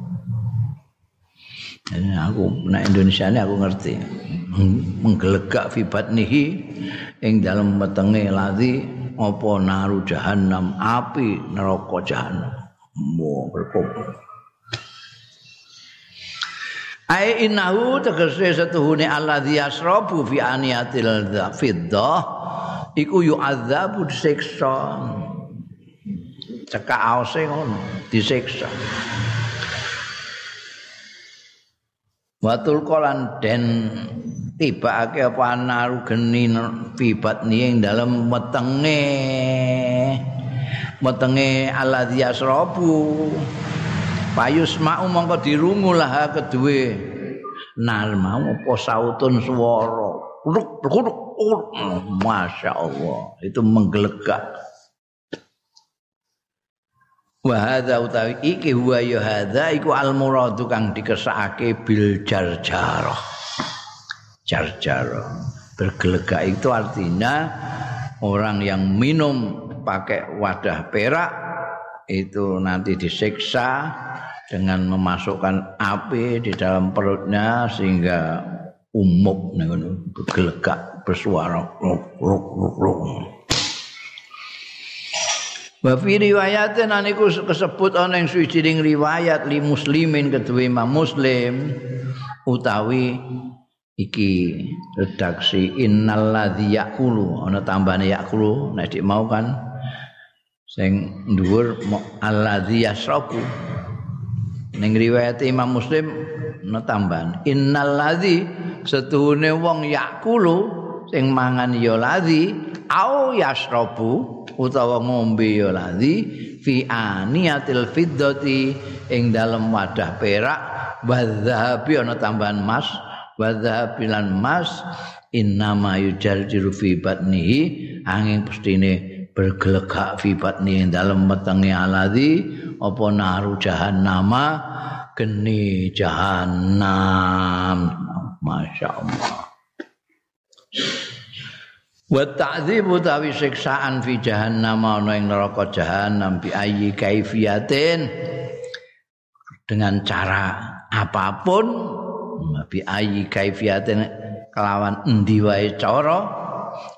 Jadi aku nek Indonesia ini aku ngerti. Menggelegak fibat nihi ing dalam wetenge lati apa naru jahanam api neraka jahanam. Mo berkop. Ai innahu tegese setuhune alladzi yasrabu fi aniyatil fiddah iku yu'adzabu disiksa. Cekak aose ngono, disiksa. Watul kolan den tibake apa naru geni fibat ni ing dalem wetenge wetenge alladzi yasrabu payus mau mongko dirungu lah kedue nar mau apa sautun swara. Ruk ruk Masya Allah itu menggelegak wa hadza utawi iki huwa ya hadza iku al muradu kang dikesake bil jarjarah. Jarjarah. Bergelegak itu artinya orang yang minum pakai wadah perak itu nanti disiksa dengan memasukkan api di dalam perutnya sehingga umum bergelegak bersuara ruk ruk ruk ruk Wa fi riwayatin aniku kesebut ana ing suwijining riwayat li muslimin kedue Imam Muslim utawi iki redaksi innal ladzi yaqulu ana tambane yaqulu nek dik mau kan sing dhuwur alladzi yasrabu ning riwayat Imam Muslim ana tambahan innal ladzi setuhune wong yaqulu sing mangan ya ladzi au yasrabu utawa ngombe ya ladzi fi aniyatil fiddati ing dalem wadah perak wadhabi ana tambahan mas wadhabilan mas innama yujarjiru fi batnihi angin pestine bergelegak fi batni ing dalem wetenge aladzi apa naru jahannama geni jahannam. Masyaallah wa ta'dzib utawi siksaan fi jahannam ana ing neraka jahannam bi ayyi kaifiyatin. Dengan cara apapun bi ayyi kaifiyatin kelawan endi wae cara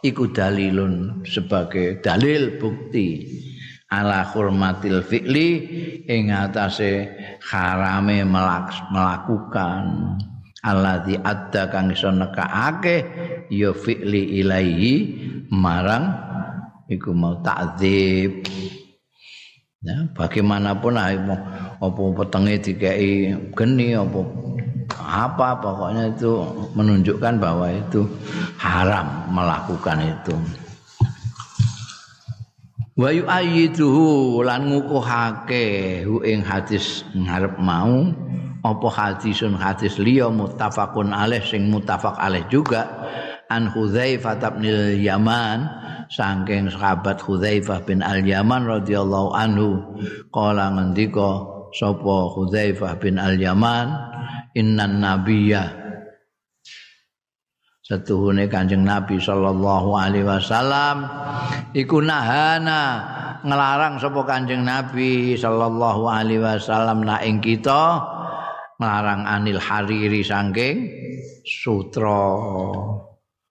iku dalilun sebagai dalil bukti ala hurmatil fi'li ing atase harame melakukan alladzi adda kang iso nekake ya fi'li ilaihi marang iku mau takdzib ya bagaimanapun apa petenge dikei geni apa apa pokoknya itu menunjukkan bahwa itu haram melakukan itu. Wa yu'ayyiduhu lan ngukuhake hu ing hadis ngarep mau apa hadisun hadis liya muttafaqun alaih sing muttafaq alaih juga an Hudzaifah bin Yaman saking sahabat Hudzaifah bin Al Yaman radhiyallahu anhu qala ngendika sapa Hudzaifah bin Al Yaman innan nabiyya. Setuhune Kanjeng Nabi sallallahu alaihi wasallam iku nahana ngelarang sapa Kanjeng Nabi sallallahu alaihi wasallam nak ing kita ngelarang anil hariri saking sutra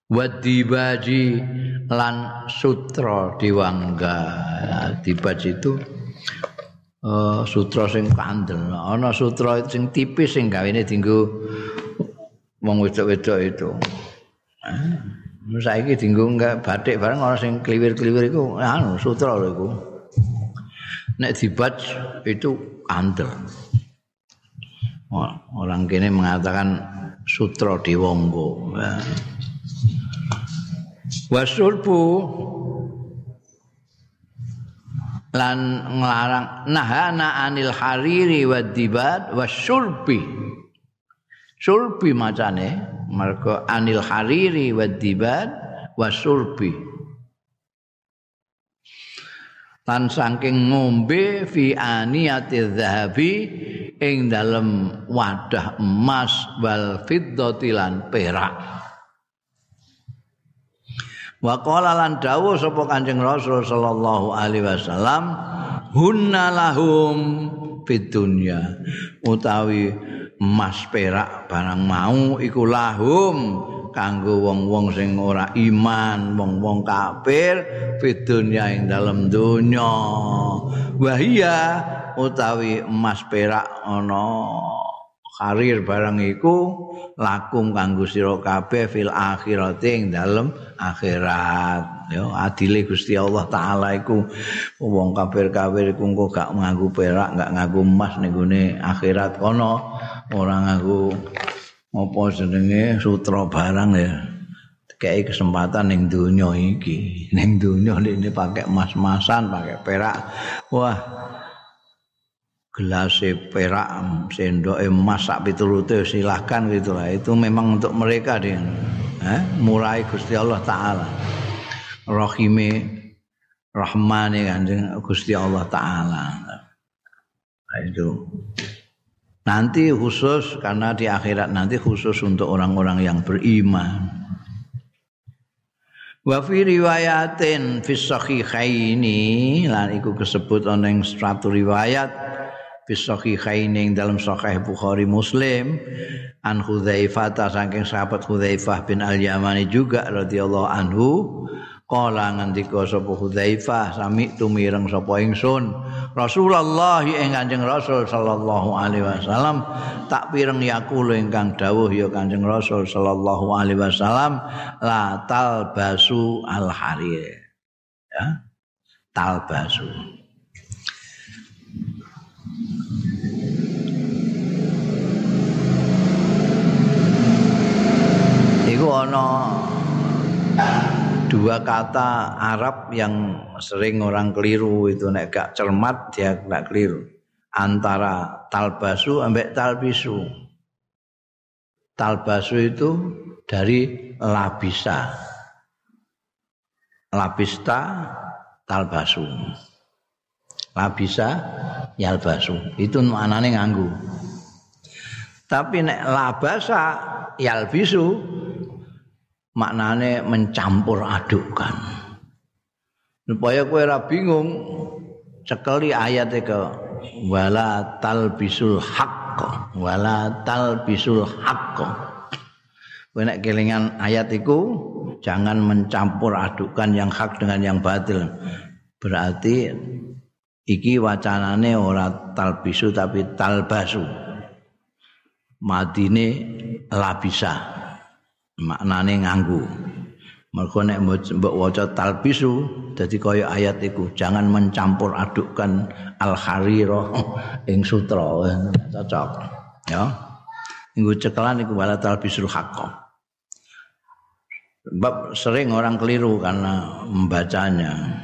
wadibaji lan sutra diwangga dibaj itu uh, sutra sing kandel. Ana sutra sing tipis sing gawene dienggo wong wedok-wedok itu. Eh, saiki dienggo enggak batik bareng ana sing kliwir-kliwir iku. Anu sutra lho iku. Nek dibaj itu kandel orang kini mengatakan sutra diwonggo ya. wasulbu lan nglarang nahana anil hariri wa dibat wasulbi sulbi macane mergo anil hariri wa dibat wasulbi lan saking ngombe fi aniyati dzahabi ing dalem wadah emas wal fiddati lan perak. Wa qala lan dawuh sapa Kanjeng Rasul sallallahu alaihi wasallam hunna lahum fid dunya. Utawi emas perak barang mau iku lahum kanggo wong-wong sing ora iman, wong-wong kafir fid dunya ing dalem donya. Wahia utawi emas perak ana karir barang iku lakum kanggo sira kabeh fil akhirati ing dalem akhirat ya adile Gusti Allah taala iku wong kafir-kafir iku engko gak nganggo perak gak nganggo emas ning akhirat kono ora nganggo apa jenenge? Sutra barang ya. Kayak kesempatan ning dunia iki. Ning dunia ini pakai emas-emasan pakai perak. Wah gelas perak sendok emas sak piturute silahkan gitu lah. Itu memang untuk mereka deh eh? murai Gusti Allah taala. Rahime rahmane kanjeng Gusti Allah taala. Nah, itu nanti khusus karena di akhirat nanti khusus untuk orang-orang yang beriman. Wa fi riwayatin fi sahihaini lan iku kesebut ana ing suatu riwayat fi sahihaini dalam sahih Bukhari Muslim an Hudzaifah saking sahabat Hudzaifah bin Al-Yamani juga radhiyallahu anhu Kala ngendika sapa Hudzaifah sami tumireng sapa ingsun. Rasulullah ing Kanjeng Rasul sallallahu alaihi wasallam tak pireng yakul ingkang dawuh ya Kanjeng Rasul sallallahu alaihi wasallam la talbasu al harir. Ya talbasu. Iku ana dua kata Arab yang sering orang keliru itu. Nek gak cermat dia gak keliru. Antara talbasu ambek talbisu. Talbasu itu dari labisa. Labista talbasu. Labisa yalbasu. Itu maknane nganggu. Tapi nek labasa yalbisu maknane mencampur adukkan. Supaya kowe ora bingung cekeli ayat ke wala talbisul haqq wala talbisul haqq kowe nek kelingan ayat iku jangan mencampur adukkan yang hak dengan yang batil. Berarti iki wacanane ora talbisu tapi talbasu. Madine labisa maknane nganggu. Mergo nek mbok waca talbisu dadi kaya ayat iku jangan mencampur adukkan al harira ing sutra cocok ya. Nggo cekelan iku wala talbisul haqq. Sebab sering orang keliru karena membacanya.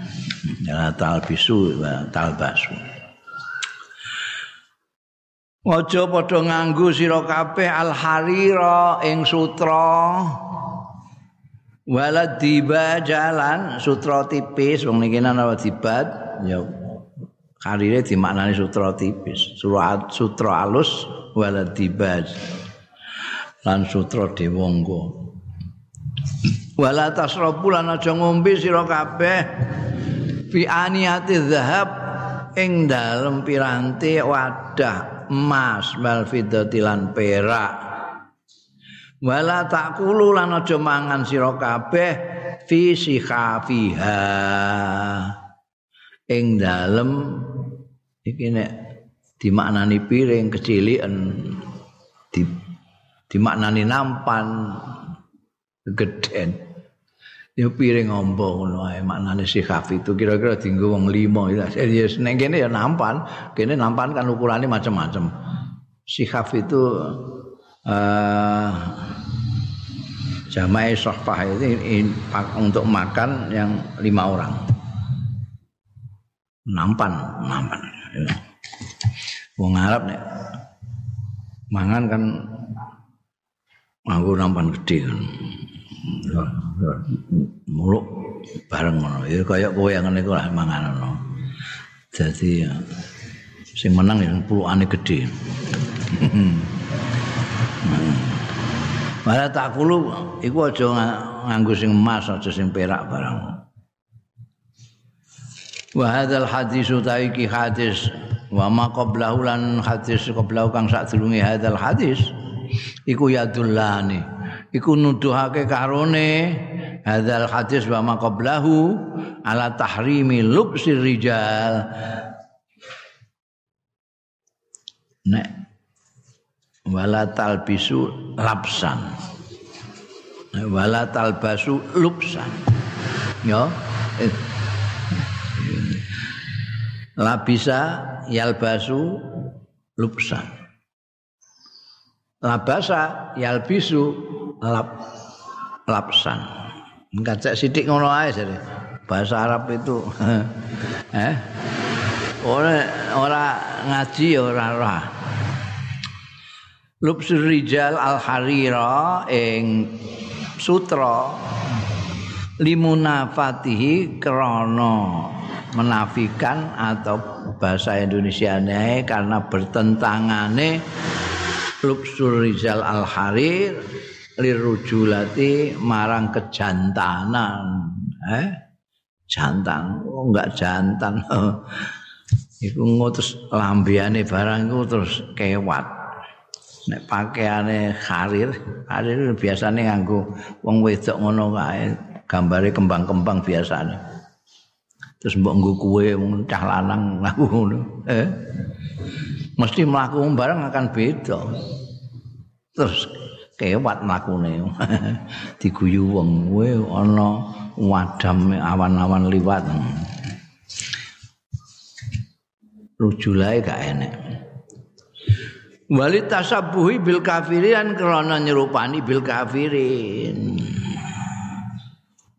Ya talbisu talbasu. Aja padha nganggo sira kabeh al harira ing sutra. Wala jalan sutra tipis wong niki ana dibat ya karire dimaknani sutra tipis. Surat sutra alus wala dibaj. Lan sutra dewangga. Wala tasrabu lan aja ngombe sira kabeh fi aniyati zahab ing dalem piranti wadah emas wal fiddati lan perak. Wala takulu lan aja mangan sira kabeh fi sikhafiha. Ing dalem iki nek dimaknani piring kecilian di dimaknani nampan gedhen ya piring ombo ngono ae maknane sikhaf itu kira-kira dienggo wong 5 ya. Yes, nek kene ya nampan kene nampan kan ukurannya macam-macam sikhaf itu uh, jamaah sohfah itu in, untuk makan yang lima orang. Nampan nampan. Wong Arab nek mangan kan nganggo nampan gede kan muluk bareng ngono. Ya kaya kowe yang ngene lah mangan ngono. Dadi sing menang ya puluhane gede Malah tak kulu iku aja nganggo sing emas aja sing perak barang. Wa hadzal hadis utaiki hadis wa ma qablahu lan hadis qablahu kang sak durunge hadzal hadis iku yadullani iku nuduhake karone hadzal hadis wa ma qablahu ala tahrimi lubsir rijal. Nek wala talbisu lapsan. Wala talbasu lubsan. Ya labisa yalbasu lubsan. Labasa yalbisu lap lapsan. Enggak sithik ngono ae jare bahasa Arab itu. Eh? Ora ora ngaji ora ora. Lubsur rijal al harira ing sutra limunafatihi krana menafikan atau bahasa Indonesia karena bertentangane lubsur rijal al harir lirujulati marang kejantanan. Eh? Jantan. Oh enggak jantan. Iku ngutus lambiane barang iku terus kewat. Nek pakaiane karir karir biasane nganggo wong wedok ngono kae gambare kembang-kembang biasane. Terus mbok nggo kuwe wong cah lanang ngaku ngono. Eh? Mesti mlaku bareng akan beda. Terus kewat mlakune. Diguyu wong kowe ana wadam awan-awan liwat. Rujulae gak enek. Wali tasabuhi bil kafirin krana nyerupani bil kafirin.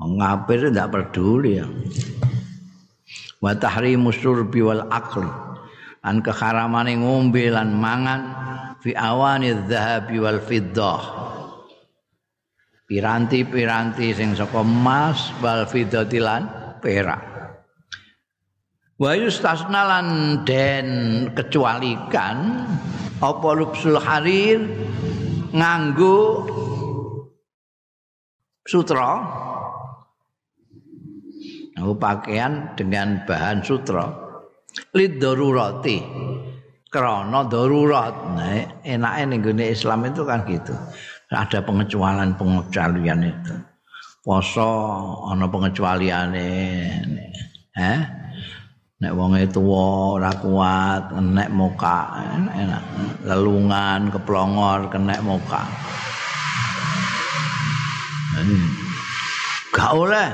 Ngapir tidak peduli ya. Wa tahrimu surbi wal akli an keharamane ngombe lan mangan fi awani dzahabi wal fiddah. Piranti-piranti sing saka emas wal fiddati lan perak. Wa yustasnalan den kecualikan apa lubsul harir nganggo sutra. Pakaian dengan bahan sutra. Lid darurati krana darurat. Nah enake ning Islam itu kan gitu. Ada pengecualian pengecualian itu. Poso ana pengecualiane eh nek wonge tuwa ora kuat nek muka enak. Lelungan keplongor kenek muka. Gak oleh.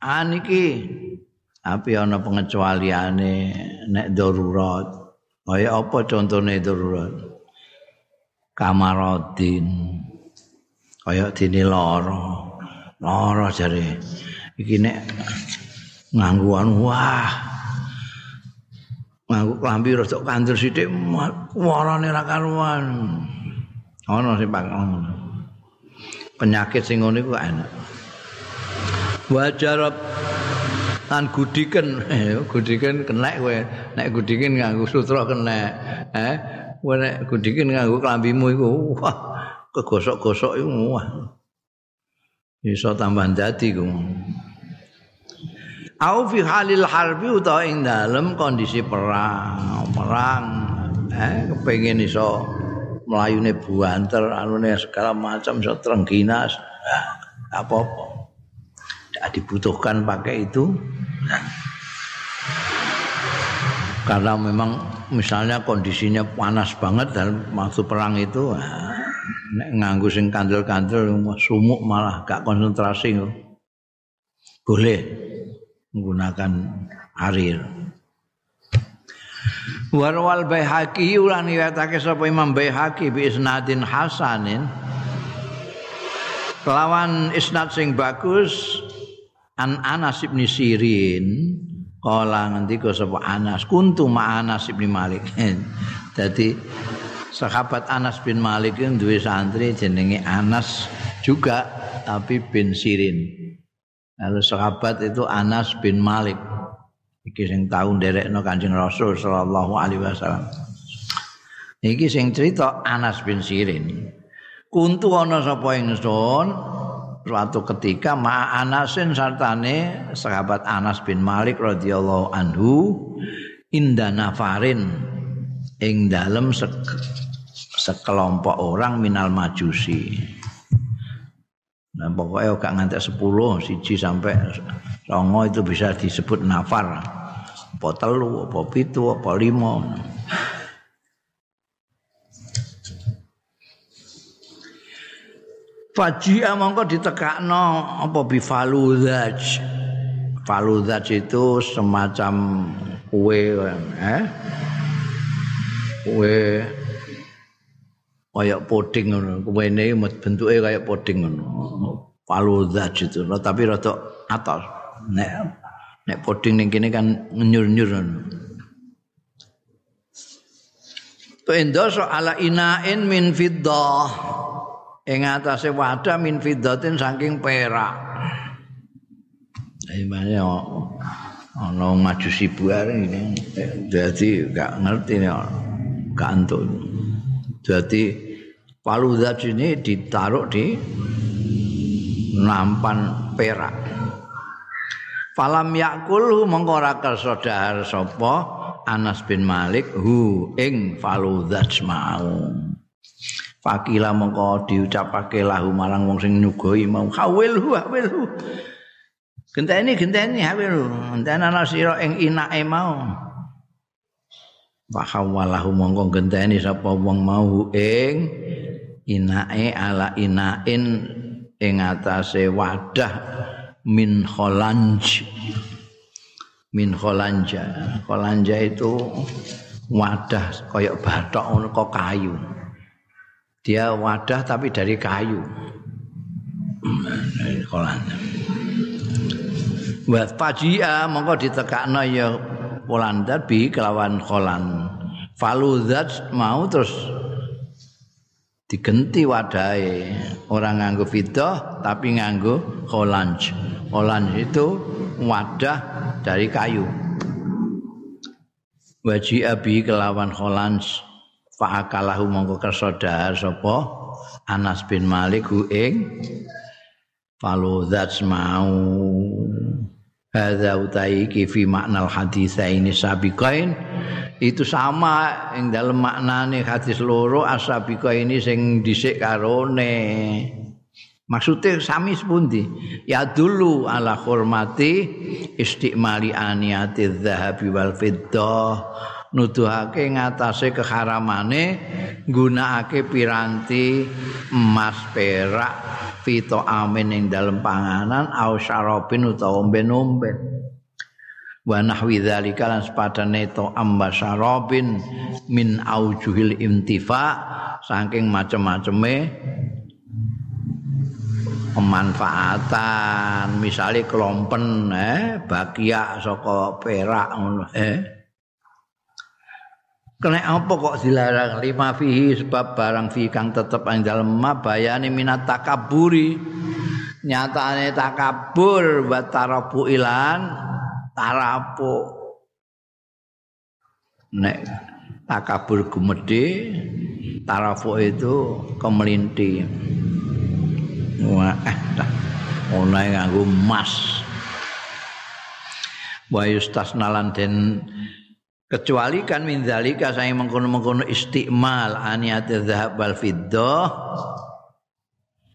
Aniki. Tapi ana pengecualiane nek darurat kaya apa contone darurat kamarodin kaya dene lara lara jare. Iki nek ngangguan wah. Nganggo klambi rada kandur sithik warane ra karuan. Ana sing penyakit sing ngene iku enak. Wajarab lan gudiken. Gudiken kenek kowe. Nek gudiken nganggo sutra kenek. Eh kowe nek gudiken nganggo klambimu iku wah kegosok-gosok iku wah. Iso tambah dadi ku. Au fi halil harbi utawa ing dalem kondisi perang. Perang eh kepengin iso melayune buanter anune segala macam iso trengginas. Apa-apa tidak dibutuhkan pakai itu. Karena memang misalnya kondisinya panas banget dan waktu perang itu nek nganggo sing kandel-kandel sumuk malah gak konsentrasi boleh menggunakan harir. Warwal Baihaqi ulan riwayatake sapa Imam Baihaqi bi isnadin hasanin. Kelawan isnad sing bagus an Anas bin Sirin kala ngendika sapa Anas kuntu ma Anas bin Malik. Dadi sahabat Anas bin Malik itu duwe santri jenenge Anas juga tapi bin Sirin. Lalu sahabat itu Anas bin Malik. Iki sing tau nderekno Kanjeng Rasul sallallahu alaihi wasallam. Iki sing cerita Anas bin Sirin. Kuntu ana sapa ingsun suatu ketika ma Anasin sartane sahabat Anas bin Malik radhiyallahu anhu inda nafarin ing dalem sekelompok orang minal majusi. Nah, pokoknya gak ngantek 10, siji sampai songo itu bisa disebut nafar. Apa telu, apa pitu, apa lima. Fajia mongko ditekakno apa bifaludaj. Faludaj itu semacam kue eh? Kue kaya puding ngono. Kuwene bentuke kaya puding ngono. Paludza gitu tapi rada atos nek nek puding ning kene kan nyur-nyur ngono. Pendoso ala inain min fiddah ing atase wadah min fiddatin saking perak. Imane ana maju sibuar ini dadi gak ngerti nek gak entuk. Dadi paludhat ini ditaruh di nampan perak. Falam yakul mengko ora kersa dahar sapa Anas bin Malik hu ing faludhats mau. Fakila mengko diucapake lahu marang wong sing nyugoi mau hawil hu hawil hu. Genteni genteni hawil hu. Genteni ana sira ing inake mau. Fahawalahu mongko genteni sapa wong mau ing inake ala inain ing atase wadah min kholanj. min kholanja. Kholanja itu wadah kayak batok ngono kok kayu. Dia wadah tapi dari kayu. Kholanja. Wa fajia mongko ditekakno ya Polanda bi kelawan kholan. Faludzat mau terus digenti wadahe orang nganggo fidah tapi nganggo kholanj. Kholanj itu wadah dari kayu. Waji abi kelawan kholans fa'akalahu mongko kersa dahar sapa? Anas bin Malik ing faludats mau. Hadza utai ki fi makna hadis ini sabiqain. Itu sama ing dalam maknane hadis loro asabiqa ini sing dhisik karone. Maksudnya sami sepundi? Ya dulu ala hormati istiqmali aniyati zahabi wal fiddah nuduhake ngatasé keharamane nggunakake piranti emas perak fito amin ing dalem panganan au syarabin utawa omben-omben. Wa nahwi dzalika lan sepadane to amba syarabin min aujuhil imtifa saking macem-maceme pemanfaatan. Misalnya kelompen eh bakia saka perak ngono eh kena apa kok dilarang? Lima fihi sebab barang fi kang tetep ing dalem bayane minat takaburi nyatane takabur wa tarapu ilan tarapu nek takabur gumedhe tarafu itu kemelinti. Wah, ono nganggo emas. Wa yustasnalan den kecuali kan min zalika saya mengkono-mengkono istimal aniat zahab wal fiddah.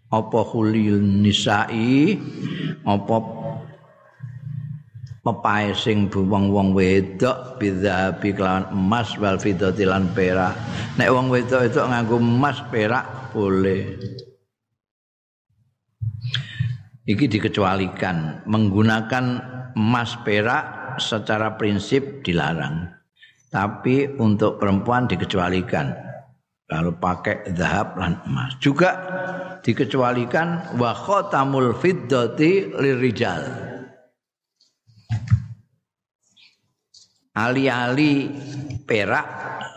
Apa khulil nisa'i? Apa pepae sing wong-wong wedok bidzabi kelawan emas wal fiddati lan perak. Nek wong wedok itu nganggo emas perak boleh. Iki dikecualikan. Menggunakan emas perak secara prinsip dilarang tapi untuk perempuan dikecualikan kalau pakai zahab dan emas juga dikecualikan wa khatamul fiddati lirijal ali-ali perak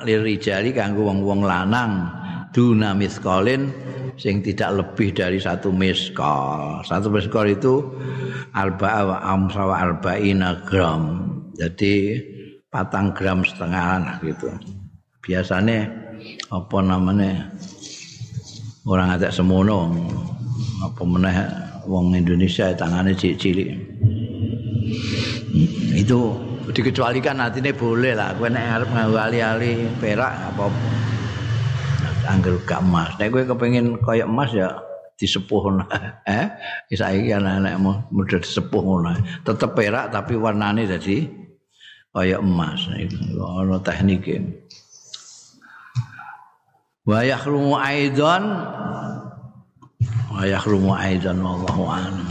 lirijali kanggo wong-wong lanang dunamis kolin sing tidak lebih dari satu miskol. Satu miskol itu alba wa amsa wa arba'ina gram. Jadi patang gram setengah lah gitu. Biasanya apa namanya orang ada semono apa meneh wong Indonesia tangannya cilik-cilik. Itu dikecualikan nanti boleh lah. Gue nek arep nganggo ali-ali perak apa, angger gak emas. Nek kowe kepengin kaya emas ya disepuh eh saiki anak-anakmu mudah disepuh ngono. Tetep perak tapi warnane dadi kaya emas. Iku ana teknike. Wa yakhrumu aidan wa yakhrumu aidan wallahu a'lam.